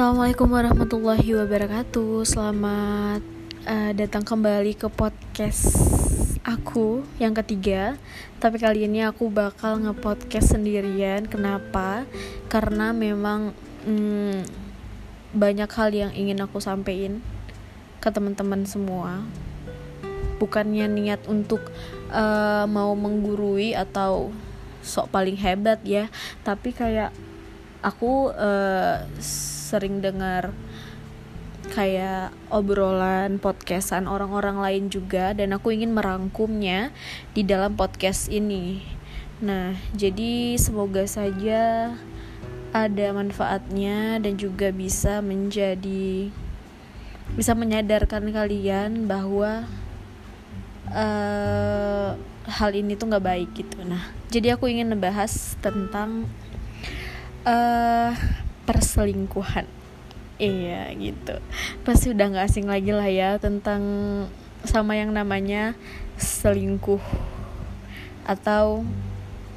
Assalamualaikum warahmatullahi wabarakatuh. Selamat uh, datang kembali ke podcast aku yang ketiga. Tapi kali ini aku bakal nge-podcast sendirian. Kenapa? Karena memang hmm, banyak hal yang ingin aku sampaikan ke teman-teman semua. Bukannya niat untuk uh, mau menggurui atau sok paling hebat ya, tapi kayak aku uh, sering dengar kayak obrolan podcastan orang-orang lain juga dan aku ingin merangkumnya di dalam podcast ini. Nah, jadi semoga saja ada manfaatnya dan juga bisa menjadi bisa menyadarkan kalian bahwa uh, hal ini tuh nggak baik gitu. Nah, jadi aku ingin membahas tentang uh, perselingkuhan. Iya gitu. Pasti udah nggak asing lagi lah ya tentang sama yang namanya selingkuh atau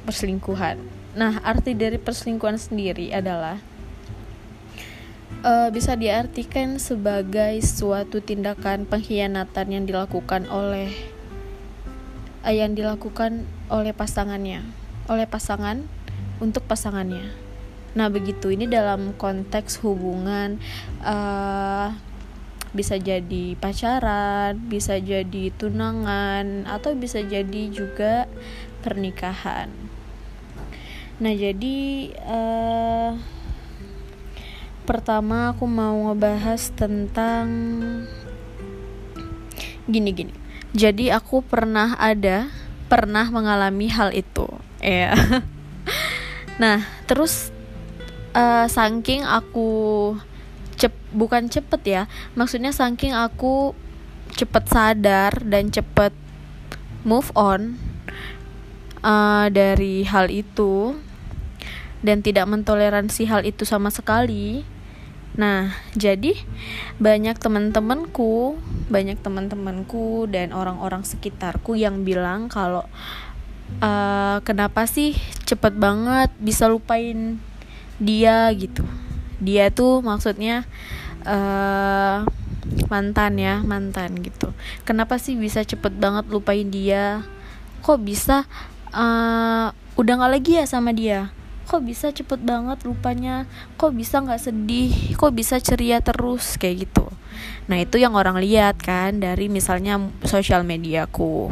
perselingkuhan. Nah arti dari perselingkuhan sendiri adalah uh, bisa diartikan sebagai suatu tindakan pengkhianatan yang dilakukan oleh uh, yang dilakukan oleh pasangannya oleh pasangan untuk pasangannya Nah, begitu ini dalam konteks hubungan uh, bisa jadi pacaran, bisa jadi tunangan, atau bisa jadi juga pernikahan. Nah, jadi uh, pertama aku mau ngebahas tentang gini-gini. Jadi aku pernah ada, pernah mengalami hal itu, ya. nah, terus uh, saking aku cep bukan cepet ya maksudnya saking aku cepet sadar dan cepet move on uh, dari hal itu dan tidak mentoleransi hal itu sama sekali. Nah, jadi banyak teman-temanku, banyak teman-temanku dan orang-orang sekitarku yang bilang kalau uh, kenapa sih cepet banget bisa lupain dia gitu. Dia tuh maksudnya uh, mantan ya mantan gitu. Kenapa sih bisa cepet banget lupain dia? Kok bisa uh, udah gak lagi ya sama dia? Kok bisa cepet banget lupanya? Kok bisa nggak sedih? Kok bisa ceria terus? Kayak gitu. Nah itu yang orang lihat kan dari misalnya sosial mediaku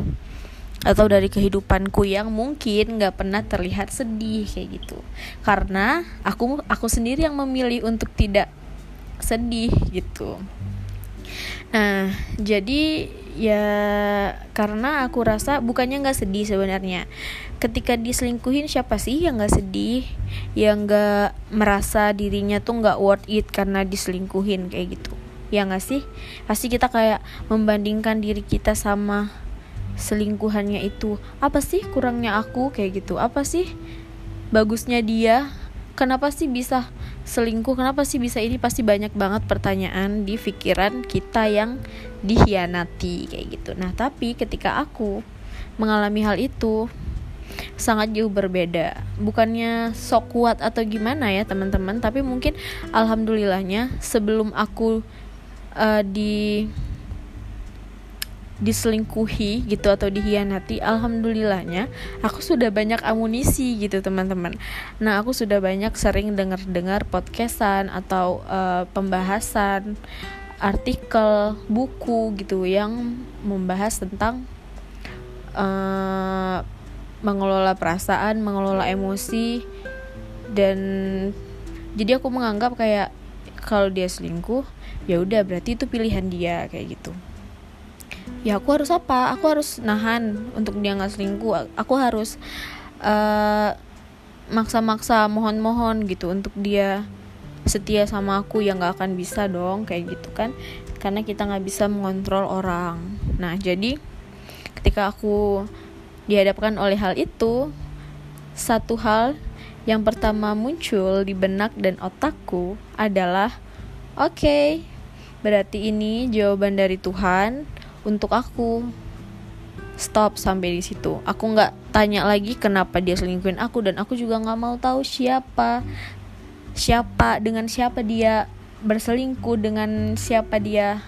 atau dari kehidupanku yang mungkin nggak pernah terlihat sedih kayak gitu. Karena aku aku sendiri yang memilih untuk tidak sedih gitu. Nah jadi ya karena aku rasa bukannya nggak sedih sebenarnya. Ketika diselingkuhin siapa sih yang nggak sedih? Yang nggak merasa dirinya tuh nggak worth it karena diselingkuhin kayak gitu. Ya nggak sih? Pasti kita kayak membandingkan diri kita sama selingkuhannya itu. Apa sih kurangnya aku? Kayak gitu. Apa sih bagusnya dia? Kenapa sih bisa selingkuh? Kenapa sih bisa ini? Pasti banyak banget pertanyaan di pikiran kita yang dihianati. Kayak gitu. Nah tapi ketika aku mengalami hal itu sangat jauh berbeda. Bukannya sok kuat atau gimana ya teman-teman tapi mungkin alhamdulillahnya sebelum aku uh, di diselingkuhi gitu atau dihianati alhamdulillahnya aku sudah banyak amunisi gitu teman-teman. Nah aku sudah banyak sering dengar-dengar podcastan atau uh, pembahasan artikel buku gitu yang membahas tentang uh, mengelola perasaan mengelola emosi dan jadi aku menganggap kayak kalau dia selingkuh ya udah berarti itu pilihan dia kayak gitu ya aku harus apa? Aku harus nahan untuk dia nggak selingkuh. Aku harus uh, maksa-maksa mohon-mohon gitu untuk dia setia sama aku. Yang nggak akan bisa dong kayak gitu kan. Karena kita nggak bisa mengontrol orang. Nah jadi ketika aku dihadapkan oleh hal itu satu hal yang pertama muncul di benak dan otakku adalah oke okay, berarti ini jawaban dari Tuhan untuk aku. Stop sampai di situ. Aku nggak tanya lagi kenapa dia selingkuhin aku dan aku juga nggak mau tahu siapa. Siapa dengan siapa dia berselingkuh dengan siapa dia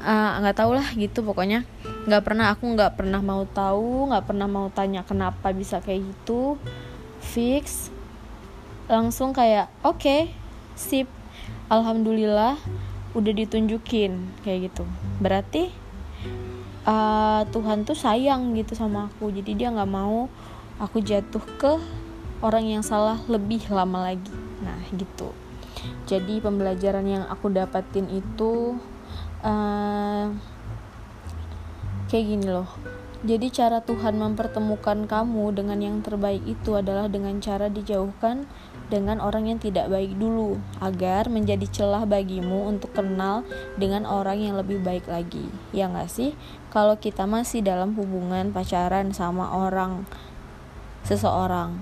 ah, nggak uh, tahu lah gitu pokoknya. Nggak pernah aku nggak pernah mau tahu nggak pernah mau tanya kenapa bisa kayak gitu. Fix. Langsung kayak oke okay, sip. Alhamdulillah udah ditunjukin kayak gitu. Berarti uh, Tuhan tuh sayang gitu sama aku. Jadi dia nggak mau aku jatuh ke orang yang salah lebih lama lagi. Nah gitu. Jadi pembelajaran yang aku dapatin itu uh, kayak gini loh. Jadi cara Tuhan mempertemukan kamu dengan yang terbaik itu adalah dengan cara dijauhkan dengan orang yang tidak baik dulu agar menjadi celah bagimu untuk kenal dengan orang yang lebih baik lagi. Ya nggak sih? Kalau kita masih dalam hubungan pacaran sama orang seseorang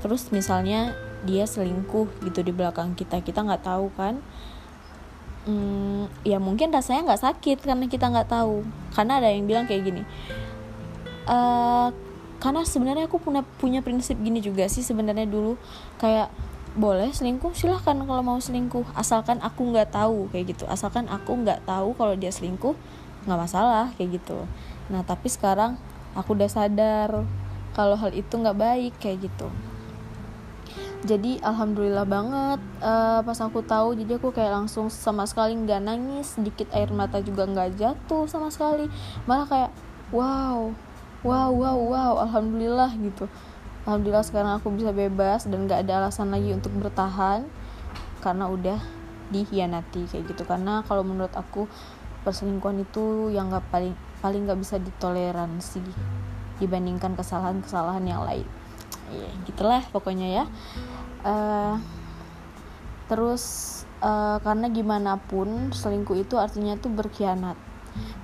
terus misalnya dia selingkuh gitu di belakang kita kita nggak tahu kan? Hmm, ya mungkin rasanya nggak sakit karena kita nggak tahu. Karena ada yang bilang kayak gini uh, karena sebenarnya aku punya punya prinsip gini juga sih sebenarnya dulu. Kayak boleh selingkuh silahkan kalau mau selingkuh. Asalkan aku nggak tahu kayak gitu. Asalkan aku nggak tahu kalau dia selingkuh nggak masalah kayak gitu. Nah tapi sekarang aku udah sadar kalau hal itu nggak baik kayak gitu. Jadi alhamdulillah banget uh, pas aku tahu jadi aku kayak langsung sama sekali nggak nangis sedikit air mata juga nggak jatuh sama sekali. Malah kayak wow wow wow wow alhamdulillah gitu. Alhamdulillah sekarang aku bisa bebas dan gak ada alasan lagi untuk bertahan karena udah dihianati kayak gitu. Karena kalau menurut aku perselingkuhan itu yang gak paling paling gak bisa ditoleransi dibandingkan kesalahan-kesalahan yang lain. Ya gitulah pokoknya ya. Uh, terus uh, karena gimana pun selingkuh itu artinya tuh berkhianat.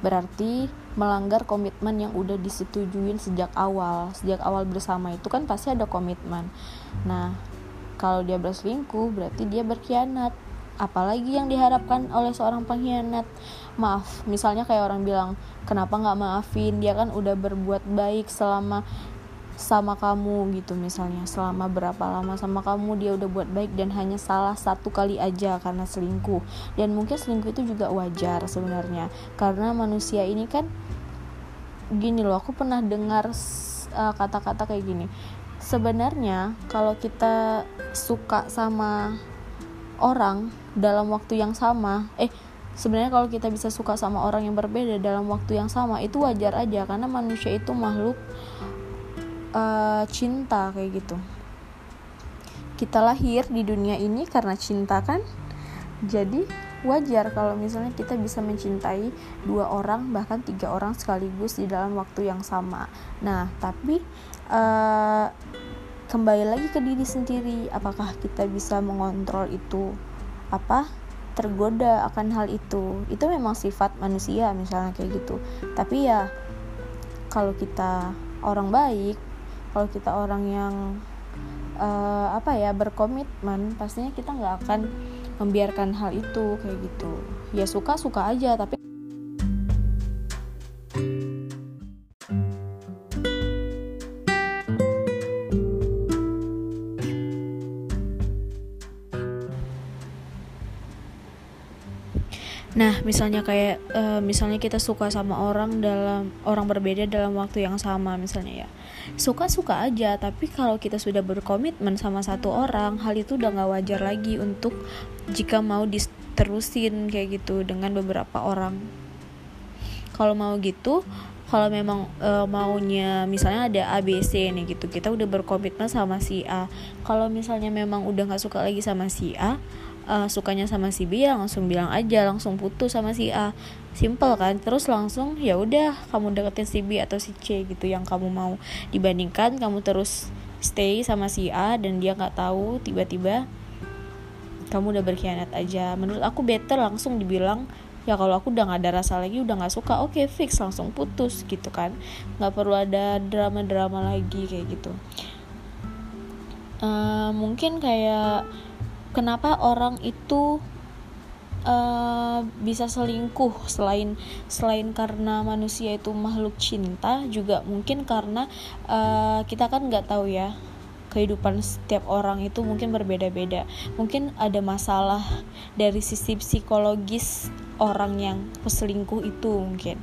Berarti melanggar komitmen yang udah disetujuin sejak awal. Sejak awal bersama itu kan pasti ada komitmen. Nah kalau dia berselingkuh berarti dia berkhianat. Apalagi yang diharapkan oleh seorang pengkhianat. Maaf misalnya kayak orang bilang kenapa nggak maafin? Dia kan udah berbuat baik selama sama kamu gitu misalnya. Selama berapa lama sama kamu dia udah buat baik dan hanya salah satu kali aja karena selingkuh. Dan mungkin selingkuh itu juga wajar sebenarnya. Karena manusia ini kan gini loh aku pernah dengar uh, kata-kata kayak gini. Sebenarnya kalau kita suka sama orang dalam waktu yang sama eh sebenarnya kalau kita bisa suka sama orang yang berbeda dalam waktu yang sama itu wajar aja karena manusia itu makhluk uh, cinta kayak gitu. Kita lahir di dunia ini karena cinta kan? Jadi wajar kalau misalnya kita bisa mencintai dua orang bahkan tiga orang sekaligus di dalam waktu yang sama. Nah tapi uh, kembali lagi ke diri sendiri. Apakah kita bisa mengontrol itu? Apa? Tergoda akan hal itu. Itu memang sifat manusia misalnya kayak gitu. Tapi ya kalau kita orang baik kalau kita orang yang uh, apa ya berkomitmen pastinya kita nggak akan membiarkan hal itu kayak gitu ya suka suka aja tapi Nah, misalnya kayak uh, misalnya kita suka sama orang dalam orang berbeda dalam waktu yang sama misalnya ya. Suka-suka aja, tapi kalau kita sudah berkomitmen sama satu orang, hal itu udah nggak wajar lagi untuk jika mau diterusin kayak gitu dengan beberapa orang. Kalau mau gitu, kalau memang uh, maunya misalnya ada ABC nih gitu, kita udah berkomitmen sama si A. Kalau misalnya memang udah nggak suka lagi sama si A, uh, sukanya sama si B ya langsung bilang aja langsung putus sama si A. Simple kan? Terus langsung ya udah kamu deketin si B atau si C gitu yang kamu mau. Dibandingkan kamu terus stay sama si A dan dia nggak tahu tiba-tiba kamu udah berkhianat aja. Menurut aku better langsung dibilang ya kalau aku udah nggak ada rasa lagi udah nggak suka oke okay, fix langsung putus gitu kan? Nggak perlu ada drama-drama lagi kayak gitu. Uh, mungkin kayak kenapa orang itu uh, bisa selingkuh selain selain karena manusia itu makhluk cinta juga mungkin karena uh, kita kan nggak tahu ya kehidupan setiap orang itu mungkin berbeda-beda. Mungkin ada masalah dari sisi psikologis orang yang peselingkuh itu mungkin.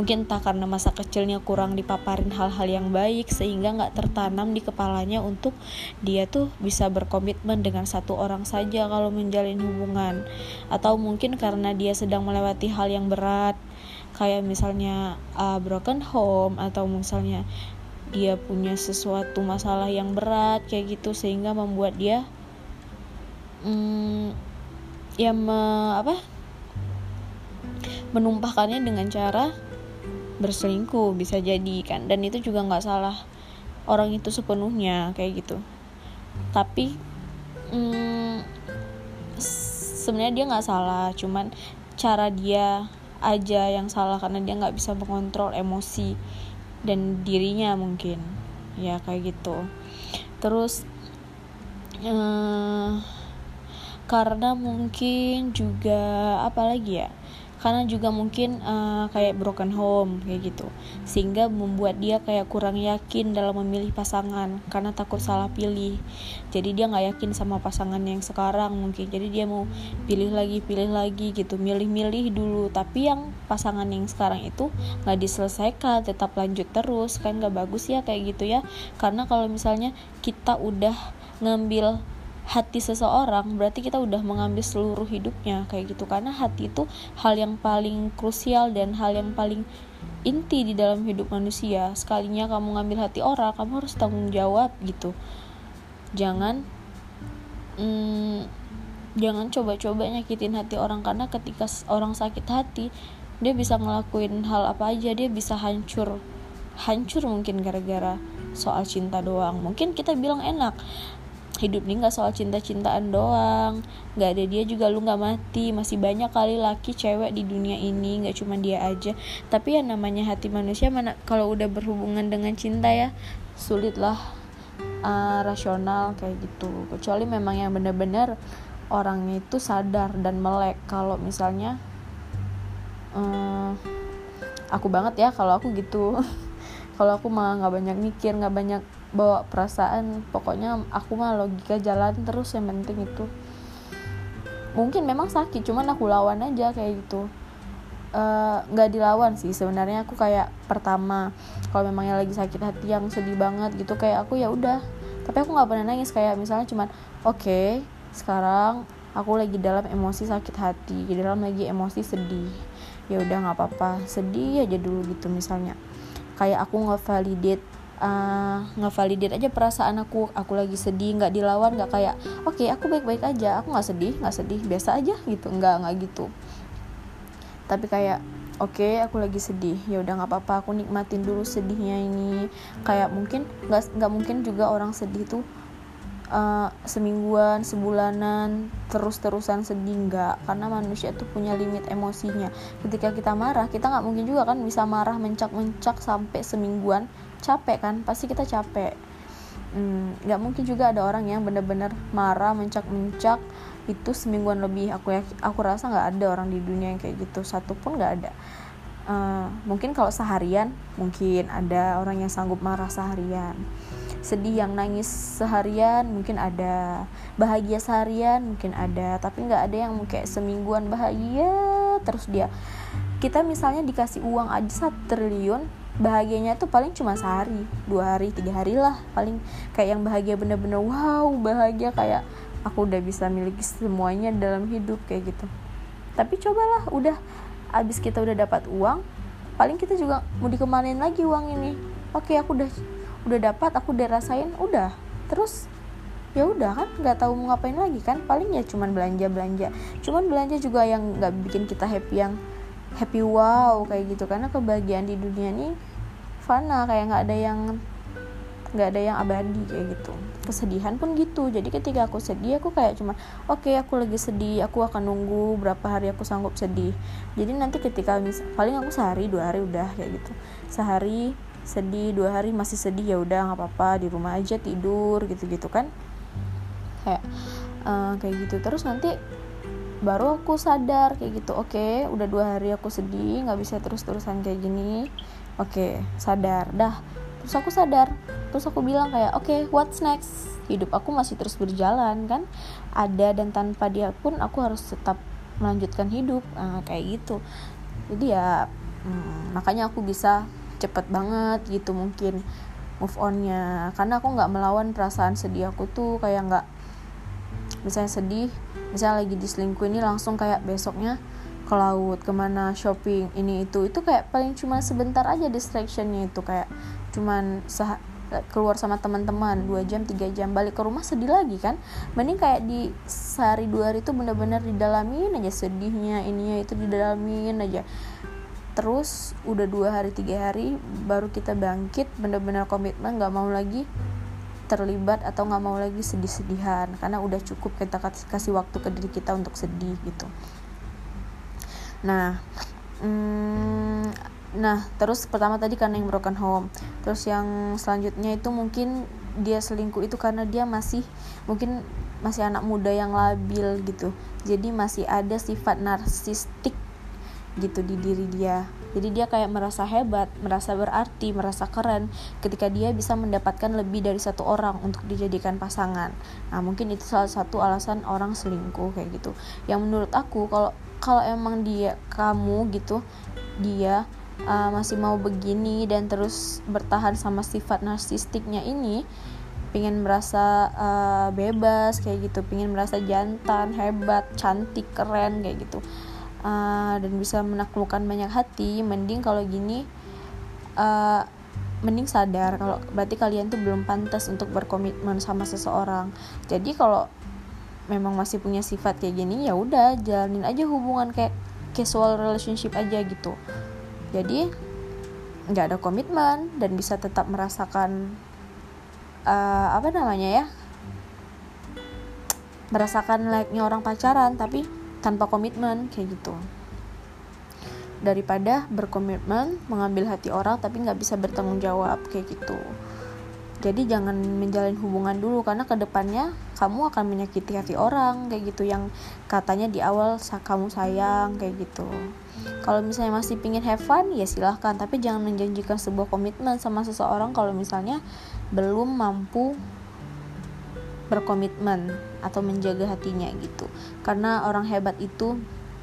Mungkin entah karena masa kecilnya kurang dipaparin hal-hal yang baik sehingga nggak tertanam di kepalanya untuk dia tuh bisa berkomitmen dengan satu orang saja kalau menjalin hubungan. Atau mungkin karena dia sedang melewati hal yang berat kayak misalnya uh, broken home atau misalnya dia punya sesuatu masalah yang berat kayak gitu sehingga membuat dia hmm, ya me, apa menumpahkannya dengan cara berselingkuh bisa jadi kan. Dan itu juga nggak salah orang itu sepenuhnya kayak gitu. Tapi hmm, sebenarnya dia nggak salah cuman cara dia aja yang salah karena dia nggak bisa mengontrol emosi dan dirinya mungkin. Ya kayak gitu. Terus eh, karena mungkin juga apa lagi ya karena juga mungkin uh, kayak broken home kayak gitu. Sehingga membuat dia kayak kurang yakin dalam memilih pasangan karena takut salah pilih. Jadi dia nggak yakin sama pasangan yang sekarang mungkin. Jadi dia mau pilih lagi pilih lagi gitu. Milih-milih dulu. Tapi yang pasangan yang sekarang itu nggak diselesaikan tetap lanjut terus. Kan nggak bagus ya kayak gitu ya. Karena kalau misalnya kita udah ngambil hati seseorang berarti kita udah mengambil seluruh hidupnya kayak gitu. Karena hati itu hal yang paling krusial dan hal yang paling inti di dalam hidup manusia. Sekalinya kamu ngambil hati orang kamu harus tanggung jawab gitu. Jangan hmm, jangan coba-coba nyakitin hati orang. Karena ketika orang sakit hati dia bisa ngelakuin hal apa aja. Dia bisa hancur hancur mungkin gara-gara soal cinta doang. Mungkin kita bilang enak hidup ini nggak soal cinta-cintaan doang. Nggak ada dia juga lu nggak mati. Masih banyak kali laki cewek di dunia ini nggak cuma dia aja. Tapi ya namanya hati manusia mana kalau udah berhubungan dengan cinta ya sulit lah uh, rasional kayak gitu. Kecuali memang yang benar-benar orangnya itu sadar dan melek. Kalau misalnya uh, aku banget ya kalau aku gitu. Kalau aku mah nggak banyak mikir nggak banyak bawa perasaan pokoknya aku mah logika jalan terus yang penting itu. Mungkin memang sakit cuman aku lawan aja kayak gitu. Eh, nggak uh, dilawan sih sebenarnya aku kayak pertama kalau memangnya lagi sakit hati yang sedih banget gitu kayak aku ya udah. Tapi aku nggak pernah nangis kayak misalnya cuman oke okay, sekarang aku lagi dalam emosi sakit hati di dalam lagi emosi sedih. Ya udah nggak apa-apa sedih aja dulu gitu misalnya. Kayak aku nggak validate uh, ngevalidate aja perasaan aku. Aku lagi sedih nggak dilawan nggak kayak oke okay, aku baik-baik aja. Aku nggak sedih nggak sedih. Biasa aja gitu. Nggak nggak gitu. Tapi kayak oke okay, aku lagi sedih. Ya udah nggak apa-apa. Aku nikmatin dulu sedihnya ini. Kayak mungkin nggak nggak mungkin juga orang sedih tuh uh, semingguan sebulanan terus-terusan sedih. Nggak. Karena manusia tuh punya limit emosinya. Ketika kita marah kita nggak mungkin juga kan bisa marah mencak-mencak sampai semingguan capek kan? Pasti kita capek. Hmm, nggak hmm, mungkin juga ada orang yang bener-bener marah mencak-mencak itu semingguan lebih. Aku ya aku rasa nggak ada orang di dunia yang kayak gitu. Satu pun nggak ada. Uh, mungkin kalau seharian mungkin ada orang yang sanggup marah seharian. Sedih yang nangis seharian mungkin ada. Bahagia seharian mungkin ada. Tapi nggak ada yang kayak semingguan bahagia terus dia. Kita misalnya dikasih uang aja satu triliun bahagianya tuh paling cuma sehari dua hari tiga hari lah paling. Kayak yang bahagia bener-bener wow bahagia. Kayak aku udah bisa miliki semuanya dalam hidup kayak gitu. Tapi cobalah udah abis kita udah dapat uang paling kita juga mau dikemanin lagi uang ini. Oke aku udah udah dapat aku udah rasain udah. Terus ya udah kan nggak tahu mau ngapain lagi kan. Paling ya cuman belanja belanja. Cuman belanja juga yang nggak bikin kita happy yang happy wow kayak gitu. Karena kebahagiaan di dunia ini fana kayak nggak ada yang nggak ada yang abadi kayak gitu. Kesedihan pun gitu. Jadi ketika aku sedih aku kayak cuma oke okay, aku lagi sedih aku akan nunggu berapa hari aku sanggup sedih. Jadi nanti ketika mis paling aku sehari dua hari udah kayak gitu. Sehari sedih dua hari masih sedih ya udah nggak apa-apa di rumah aja tidur gitu gitu kan. Kayak uh, kayak gitu. Terus nanti baru aku sadar kayak gitu. Oke okay, udah dua hari aku sedih nggak bisa terus terusan kayak gini. Oke okay, sadar. Dah terus aku sadar. Terus aku bilang kayak oke okay, what's next? Hidup aku masih terus berjalan kan? Ada dan tanpa dia pun aku harus tetap melanjutkan hidup. Nah, kayak gitu. Jadi ya hmm, makanya aku bisa cepet banget gitu mungkin move onnya. Karena aku nggak melawan perasaan sedih aku tuh kayak nggak misalnya sedih misalnya lagi diselingkuh ini langsung kayak besoknya ke laut ke mana shopping ini itu. Itu kayak paling cuma sebentar aja distractionnya itu kayak cuman keluar sama teman-teman dua jam tiga jam balik ke rumah sedih lagi kan? Mending kayak di sehari dua hari itu bener-bener didalamin aja sedihnya ininya itu didalamin aja. Terus udah dua hari tiga hari baru kita bangkit bener-bener komitmen nggak mau lagi terlibat atau nggak mau lagi sedih-sedihan. Karena udah cukup kita kasih waktu ke diri kita untuk sedih gitu. Nah hmm, nah terus pertama tadi karena yang broken home. Terus yang selanjutnya itu mungkin dia selingkuh itu karena dia masih mungkin masih anak muda yang labil gitu. Jadi masih ada sifat narsistik gitu di diri dia. Jadi dia kayak merasa hebat merasa berarti merasa keren ketika dia bisa mendapatkan lebih dari satu orang untuk dijadikan pasangan. Nah mungkin itu salah satu alasan orang selingkuh kayak gitu. Yang menurut aku kalau kalau emang dia kamu gitu dia uh, masih mau begini dan terus bertahan sama sifat narsistiknya ini pingin merasa uh, bebas kayak gitu. Pingin merasa jantan hebat cantik keren kayak gitu uh, dan bisa menaklukkan banyak hati mending kalau gini uh, mending sadar kalau berarti kalian tuh belum pantas untuk berkomitmen sama seseorang. Jadi kalau memang masih punya sifat kayak gini ya udah jalanin aja hubungan kayak casual relationship aja gitu. Jadi nggak ada komitmen dan bisa tetap merasakan uh, apa namanya ya? Merasakan like-nya orang pacaran tapi tanpa komitmen kayak gitu. Daripada berkomitmen mengambil hati orang tapi nggak bisa bertanggung jawab kayak gitu. Jadi jangan menjalin hubungan dulu karena ke depannya kamu akan menyakiti hati orang kayak gitu. Yang katanya di awal kamu sayang kayak gitu. Kalau misalnya masih pingin have fun ya silahkan. Tapi jangan menjanjikan sebuah komitmen sama seseorang kalau misalnya belum mampu berkomitmen atau menjaga hatinya gitu. Karena orang hebat itu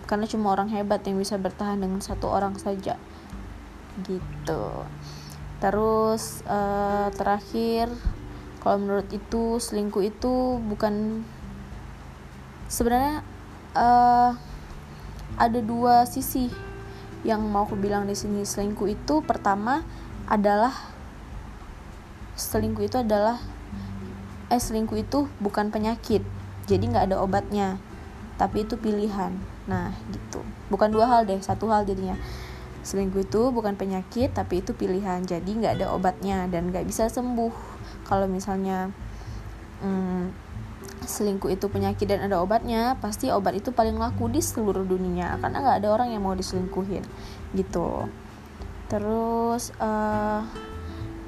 karena cuma orang hebat yang bisa bertahan dengan satu orang saja. Gitu. Terus uh, terakhir kalau menurut itu selingkuh itu bukan sebenarnya uh, ada dua sisi yang mau aku bilang di sini. Selingkuh itu pertama adalah selingkuh itu adalah eh selingkuh itu bukan penyakit jadi nggak ada obatnya tapi itu pilihan. Nah gitu. Bukan dua hal deh satu hal jadinya. Selingkuh itu bukan penyakit tapi itu pilihan jadi nggak ada obatnya dan nggak bisa sembuh. Kalau misalnya hmm, selingkuh itu penyakit dan ada obatnya pasti obat itu paling laku di seluruh dunia karena nggak ada orang yang mau diselingkuhin gitu. Terus uh,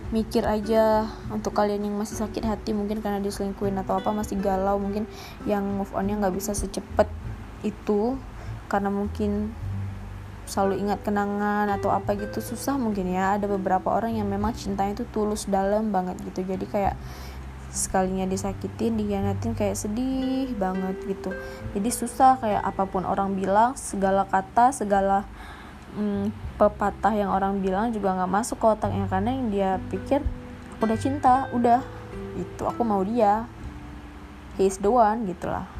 mikir aja untuk kalian yang masih sakit hati mungkin karena diselingkuhin atau apa masih galau mungkin yang move onnya nggak bisa secepat itu karena mungkin selalu ingat kenangan atau apa gitu susah mungkin ya. Ada beberapa orang yang memang cintanya itu tulus dalam banget gitu. Jadi kayak sekalinya disakitin dihianatin kayak sedih banget gitu. Jadi susah kayak apa pun orang bilang segala kata segala hmm, pepatah yang orang bilang juga nggak masuk ke otaknya karena yang dia pikir aku udah cinta udah. Itu aku mau dia. He is the one gitulah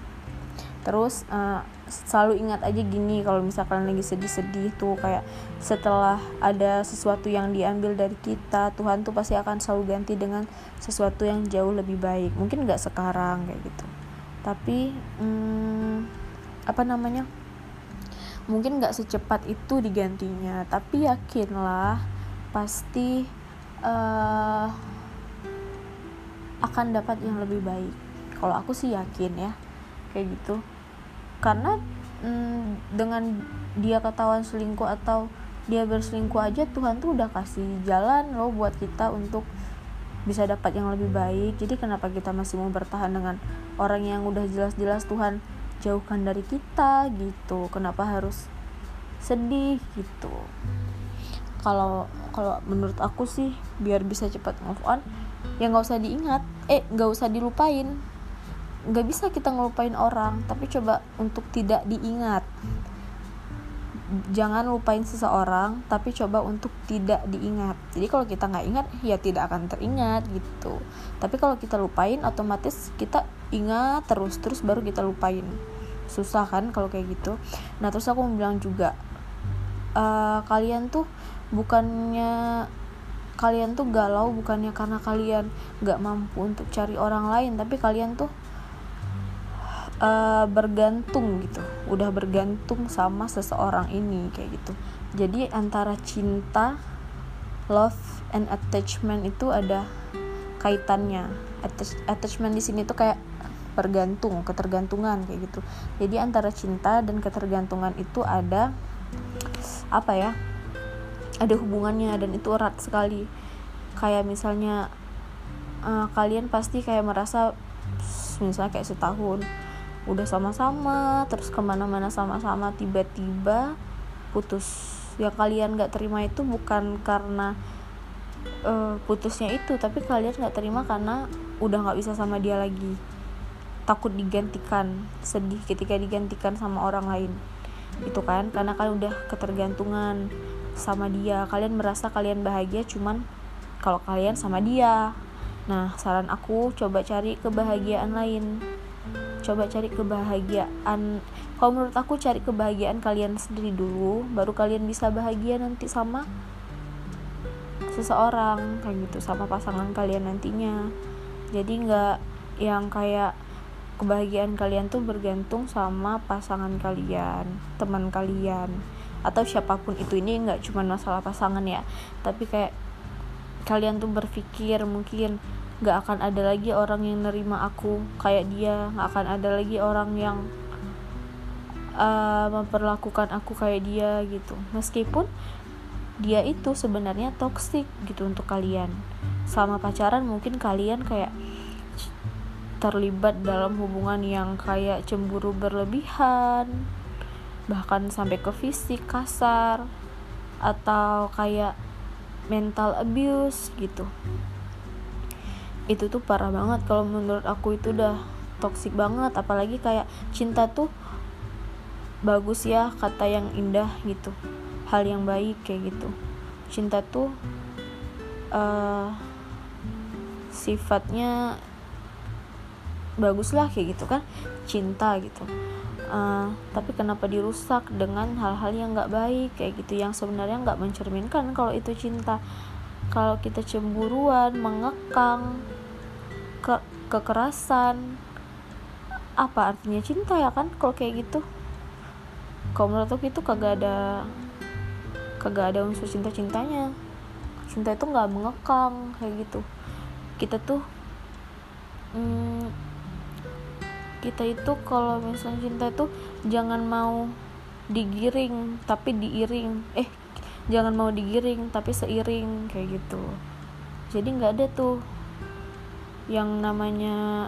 terus uh, selalu ingat aja gini kalau misalkan lagi sedih-sedih tuh kayak setelah ada sesuatu yang diambil dari kita Tuhan tuh pasti akan selalu ganti dengan sesuatu yang jauh lebih baik. Mungkin nggak sekarang kayak gitu. Tapi hmm, apa namanya mungkin nggak secepat itu digantinya. Tapi yakinlah pasti uh, akan dapat yang lebih baik. Kalau aku sih yakin ya kayak gitu. Karena mm, dengan dia ketahuan selingkuh atau dia berselingkuh aja Tuhan tuh udah kasih jalan loh buat kita untuk bisa dapat yang lebih baik. Jadi kenapa kita masih mau bertahan dengan orang yang udah jelas-jelas Tuhan jauhkan dari kita gitu. Kenapa harus sedih gitu? Kalau kalau menurut aku sih biar bisa cepat move on ya nggak usah diingat. Eh nggak usah dilupain. Nggak bisa kita ngelupain orang tapi coba untuk tidak diingat. Jangan lupain seseorang tapi coba untuk tidak diingat. Jadi kalau kita nggak ingat ya tidak akan teringat gitu. Tapi kalau kita lupain otomatis kita ingat terus terus baru kita lupain. Susah kan kalau kayak gitu. Nah terus aku mau bilang juga uh, kalian tuh bukannya kalian tuh galau bukannya karena kalian nggak mampu untuk cari orang lain tapi kalian tuh uh, bergantung gitu. Udah bergantung sama seseorang ini kayak gitu. Jadi antara cinta love and attachment itu ada kaitannya. Attachment di sini tuh kayak bergantung ketergantungan kayak gitu. Jadi antara cinta dan ketergantungan itu ada apa ya ada hubungannya dan itu erat sekali. Kayak misalnya uh, kalian pasti kayak merasa misalnya kayak setahun udah sama-sama terus ke mana-mana sama-sama tiba-tiba putus. Yang kalian nggak terima itu bukan karena uh, putusnya itu tapi kalian nggak terima karena udah nggak bisa sama dia lagi takut digantikan sedih ketika digantikan sama orang lain. Itu kan? Karena kalian udah ketergantungan sama dia. Kalian merasa kalian bahagia cuman kalau kalian sama dia. Nah saran aku coba cari kebahagiaan lain. Coba cari kebahagiaan. Kalau menurut aku cari kebahagiaan kalian sendiri dulu baru kalian bisa bahagia nanti sama seseorang kayak gitu sama pasangan kalian nantinya. Jadi nggak yang kayak kebahagiaan kalian tuh bergantung sama pasangan kalian teman kalian atau siapa pun itu. Ini nggak cuma masalah pasangan ya tapi kayak kalian tuh berpikir mungkin nggak akan ada lagi orang yang nerima aku kayak dia nggak akan ada lagi orang yang uh, memperlakukan aku kayak dia gitu. Meskipun dia itu sebenarnya toksik gitu untuk kalian. Sama pacaran mungkin kalian kayak terlibat dalam hubungan yang kayak cemburu berlebihan bahkan sampai ke fisik kasar atau kayak mental abuse gitu. Itu tuh parah banget kalau menurut aku itu udah toksik banget apalagi kayak cinta tuh bagus ya kata yang indah gitu. Hal yang baik kayak gitu. Cinta tuh uh, sifatnya bagus lah kayak gitu kan. Cinta gitu. Uh, tapi kenapa dirusak dengan hal-hal yang nggak baik kayak gitu yang sebenarnya nggak mencerminkan kalau itu cinta. Kalau kita cemburuan mengekang ke kekerasan apa artinya cinta ya kan kalau kayak gitu? Kalau menurut aku itu kagak ada kagak ada unsur cinta cintanya cinta itu nggak mengekang kayak gitu. Kita tuh hmm, kita itu kalau misalnya cinta itu jangan mau digiring tapi diiring. Eh jangan mau digiring tapi seiring kayak gitu. Jadi nggak ada tuh yang namanya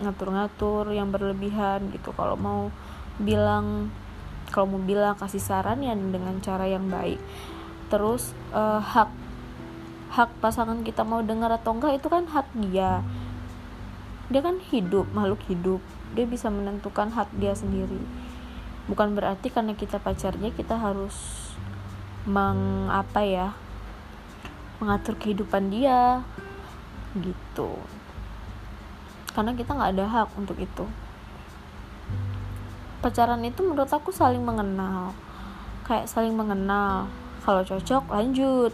ngatur-ngatur yang berlebihan gitu. Kalau mau bilang kalau mau bilang kasih saran ya dengan cara yang baik. Terus uh, hak hak pasangan kita mau dengar atau enggak itu kan hak dia. Dia kan hidup makhluk hidup dia bisa menentukan hak dia sendiri. Bukan berarti karena kita pacarnya kita harus mengapa ya mengatur kehidupan dia gitu. Karena kita nggak ada hak untuk itu. Pacaran itu menurut aku saling mengenal. Kayak saling mengenal. Kalau cocok lanjut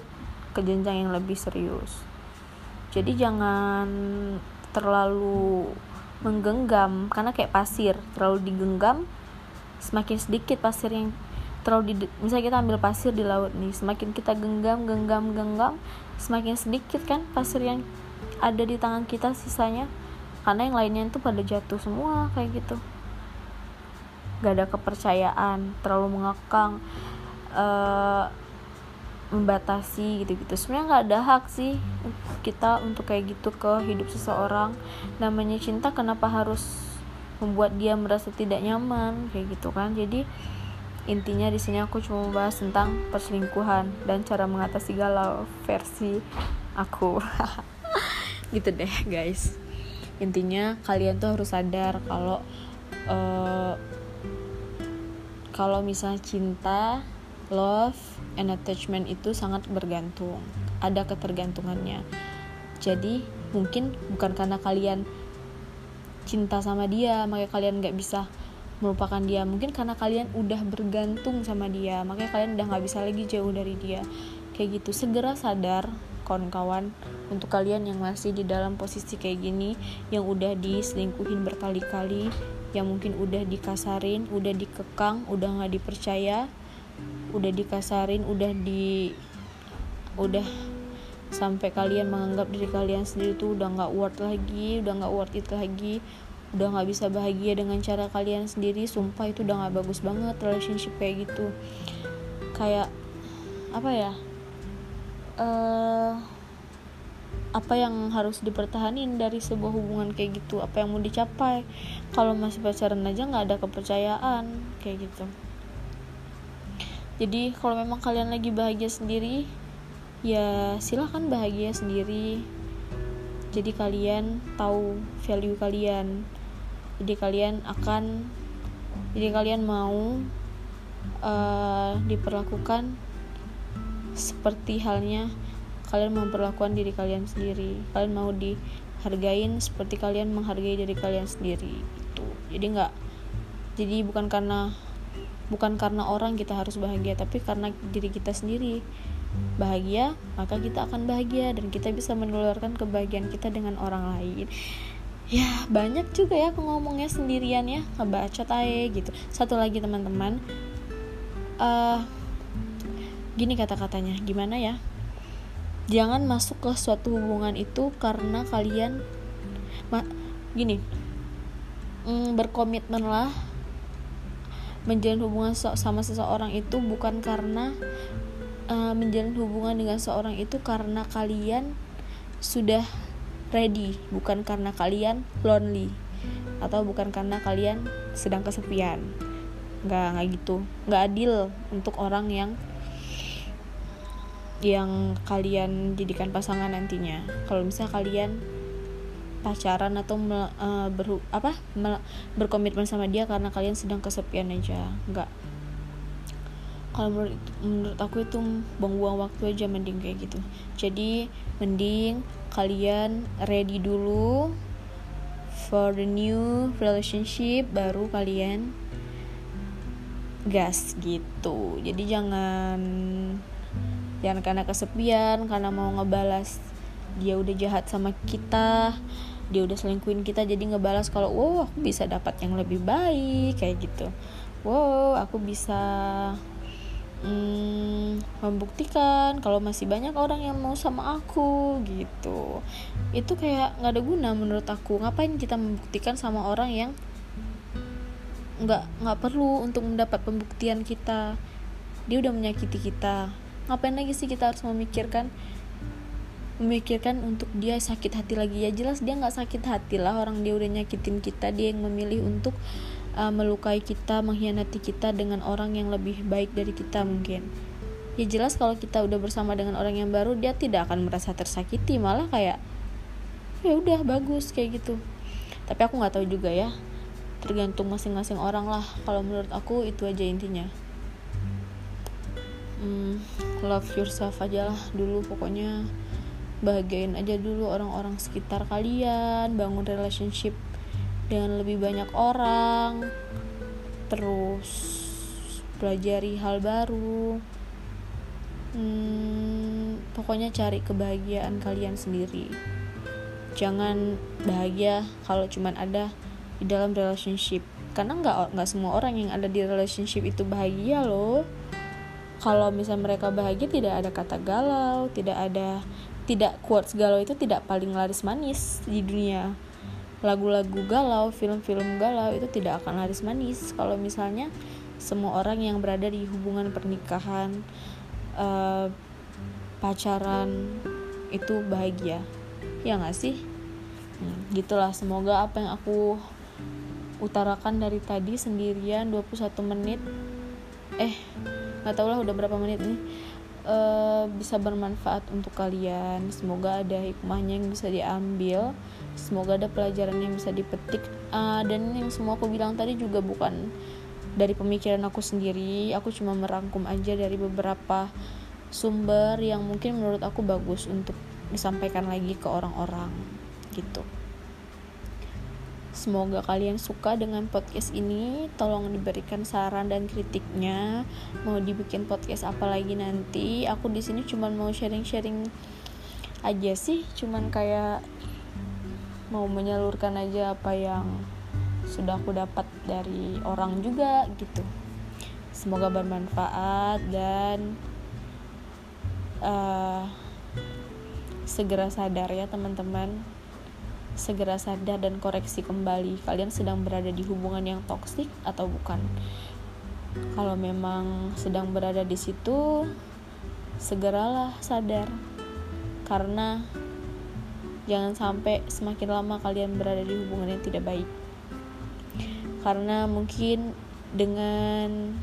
ke jenjang yang lebih serius. Jadi jangan terlalu menggenggam karena kayak pasir terlalu digenggam semakin sedikit pasir yang terlalu di, misalnya kita ambil pasir di laut nih semakin kita genggam genggam genggam semakin sedikit kan pasir yang ada di tangan kita sisanya karena yang lainnya itu pada jatuh semua kayak gitu. Gak ada kepercayaan terlalu mengekang uh, membatasi gitu-gitu. Sebenarnya nggak ada hak sih kita untuk kayak gitu ke hidup seseorang. Namanya cinta kenapa harus membuat dia merasa tidak nyaman? Kayak gitu kan. Jadi intinya di sini aku cuma bahas tentang perselingkuhan dan cara mengatasi galau versi aku. Gitu deh guys. Intinya kalian tuh harus sadar kalau uh, kalau misalnya cinta love and attachment itu sangat bergantung. Ada ketergantungannya. Jadi mungkin bukan karena kalian cinta sama dia makanya kalian nggak bisa melupakan dia. Mungkin karena kalian udah bergantung sama dia makanya kalian udah nggak bisa lagi jauh dari dia. Kayak gitu. Segera sadar kawan-kawan untuk kalian yang masih di dalam posisi kayak gini yang udah diselingkuhin berkali-kali yang mungkin udah dikasarin udah dikekang udah nggak dipercaya udah dikasarin udah di udah sampai kalian menganggap diri kalian sendiri tuh udah nggak worth lagi udah nggak worth it lagi udah nggak bisa bahagia dengan cara kalian sendiri sumpah itu udah nggak bagus banget relationship kayak gitu. Kayak apa ya uh, apa yang harus dipertahanin dari sebuah hubungan kayak gitu apa yang mau dicapai. Kalau masih pacaran aja nggak ada kepercayaan kayak gitu jadi kalau memang kalian lagi bahagia sendiri ya silahkan bahagia sendiri. Jadi kalian tahu value kalian. Jadi kalian akan jadi kalian mau uh, diperlakukan seperti halnya kalian memperlakukan diri kalian sendiri. Kalian mau dihargain seperti kalian menghargai diri kalian sendiri itu jadi nggak jadi bukan karena bukan karena orang kita harus bahagia tapi karena diri kita sendiri. Bahagia maka kita akan bahagia dan kita bisa menularkan kebahagiaan kita dengan orang lain. Ya banyak juga ya aku ngomongnya sendirian ya ngebacot aja gitu. Satu lagi teman-teman. Uh, gini kata-katanya gimana ya? Jangan masuk ke suatu hubungan itu karena kalian ma gini. Mm, berkomitmenlah menjalin hubungan sama seseorang itu bukan karena uh, menjalin hubungan dengan seorang itu karena kalian sudah ready bukan karena kalian lonely atau bukan karena kalian sedang kesepian. Nggak nggak gitu. Nggak adil untuk orang yang yang kalian jadikan pasangan nantinya. Kalau misalnya kalian pacaran atau me, uh, ber, apa me, berkomitmen sama dia karena kalian sedang kesepian aja. Nggak. Kalau menurut menurut aku itu buang-buang waktu aja mending kayak gitu. Jadi mending kalian ready dulu for the new relationship baru kalian gas gitu. Jadi jangan jangan karena kesepian karena mau ngebalas dia udah jahat sama kita dia udah selingkuhin kita jadi ngebalas kalau wow aku bisa dapat yang lebih baik kayak gitu. Wow aku bisa hmm, membuktikan kalau masih banyak orang yang mau sama aku gitu. Itu kayak nggak ada guna menurut aku. Ngapain kita membuktikan sama orang yang nggak nggak perlu untuk mendapat pembuktian kita? Dia udah menyakiti kita. Ngapain lagi sih kita harus memikirkan memikirkan untuk dia sakit hati lagi ya jelas dia nggak sakit hati lah orang dia udah nyakitin kita dia yang memilih untuk uh, melukai kita, mengkhianati kita dengan orang yang lebih baik dari kita mungkin. Ya jelas kalau kita udah bersama dengan orang yang baru dia tidak akan merasa tersakiti, malah kayak ya udah bagus kayak gitu. Tapi aku nggak tahu juga ya. Tergantung masing-masing orang lah. Kalau menurut aku itu aja intinya. Hmm, love yourself aja lah dulu pokoknya bahagiain aja dulu orang-orang sekitar kalian bangun relationship dengan lebih banyak orang terus pelajari hal baru. Hmm, pokoknya cari kebahagiaan kalian sendiri. Jangan bahagia kalau cuman ada di dalam relationship. Karena nggak nggak semua orang yang ada di relationship itu bahagia loh. Kalau misal mereka bahagia tidak ada kata galau tidak ada tidak quotes galau itu tidak paling laris manis di dunia. Lagu-lagu galau, film-film galau itu tidak akan laris manis. Kalau misalnya semua orang yang berada di hubungan pernikahan uh, pacaran itu bahagia. Ya nggak sih? Hmm, gitulah. Semoga apa yang aku utarakan dari tadi sendirian 21 menit. Eh nggak tau lah udah berapa menit nih uh, bisa bermanfaat untuk kalian. Semoga ada hikmahnya yang bisa diambil. Semoga ada pelajaran yang bisa dipetik. Uh, dan yang semua aku bilang tadi juga bukan dari pemikiran aku sendiri. Aku cuma merangkum aja dari beberapa sumber yang mungkin menurut aku bagus untuk disampaikan lagi ke orang-orang gitu Semoga kalian suka dengan podcast ini. Tolong diberikan saran dan kritiknya. Mau dibikin podcast apa lagi nanti? Aku di sini cuma mau sharing-sharing aja sih, cuman kayak mau menyalurkan aja apa yang sudah aku dapat dari orang juga gitu. Semoga bermanfaat dan uh, segera sadar ya teman-teman segera sadar dan koreksi kembali kalian sedang berada di hubungan yang toksik atau bukan. Kalau memang sedang berada di situ, segeralah sadar. Karena jangan sampai semakin lama kalian berada di hubungan yang tidak baik. Karena mungkin dengan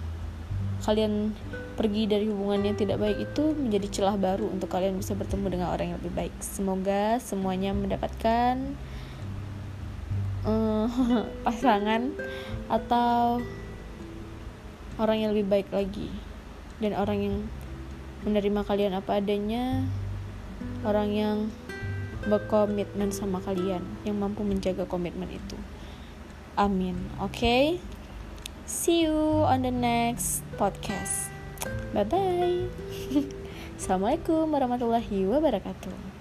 kalian pergi dari hubungan yang tidak baik itu menjadi celah baru untuk kalian bisa bertemu dengan orang yang lebih baik. Semoga semuanya mendapatkan uh, pasangan atau orang yang lebih baik lagi dan orang yang menerima kalian apa adanya, orang yang berkomitmen sama kalian, yang mampu menjaga komitmen itu. Amin. Oke. Okay? See you on the next podcast. Bye bye. Assalamualaikum warahmatullahi wabarakatuh.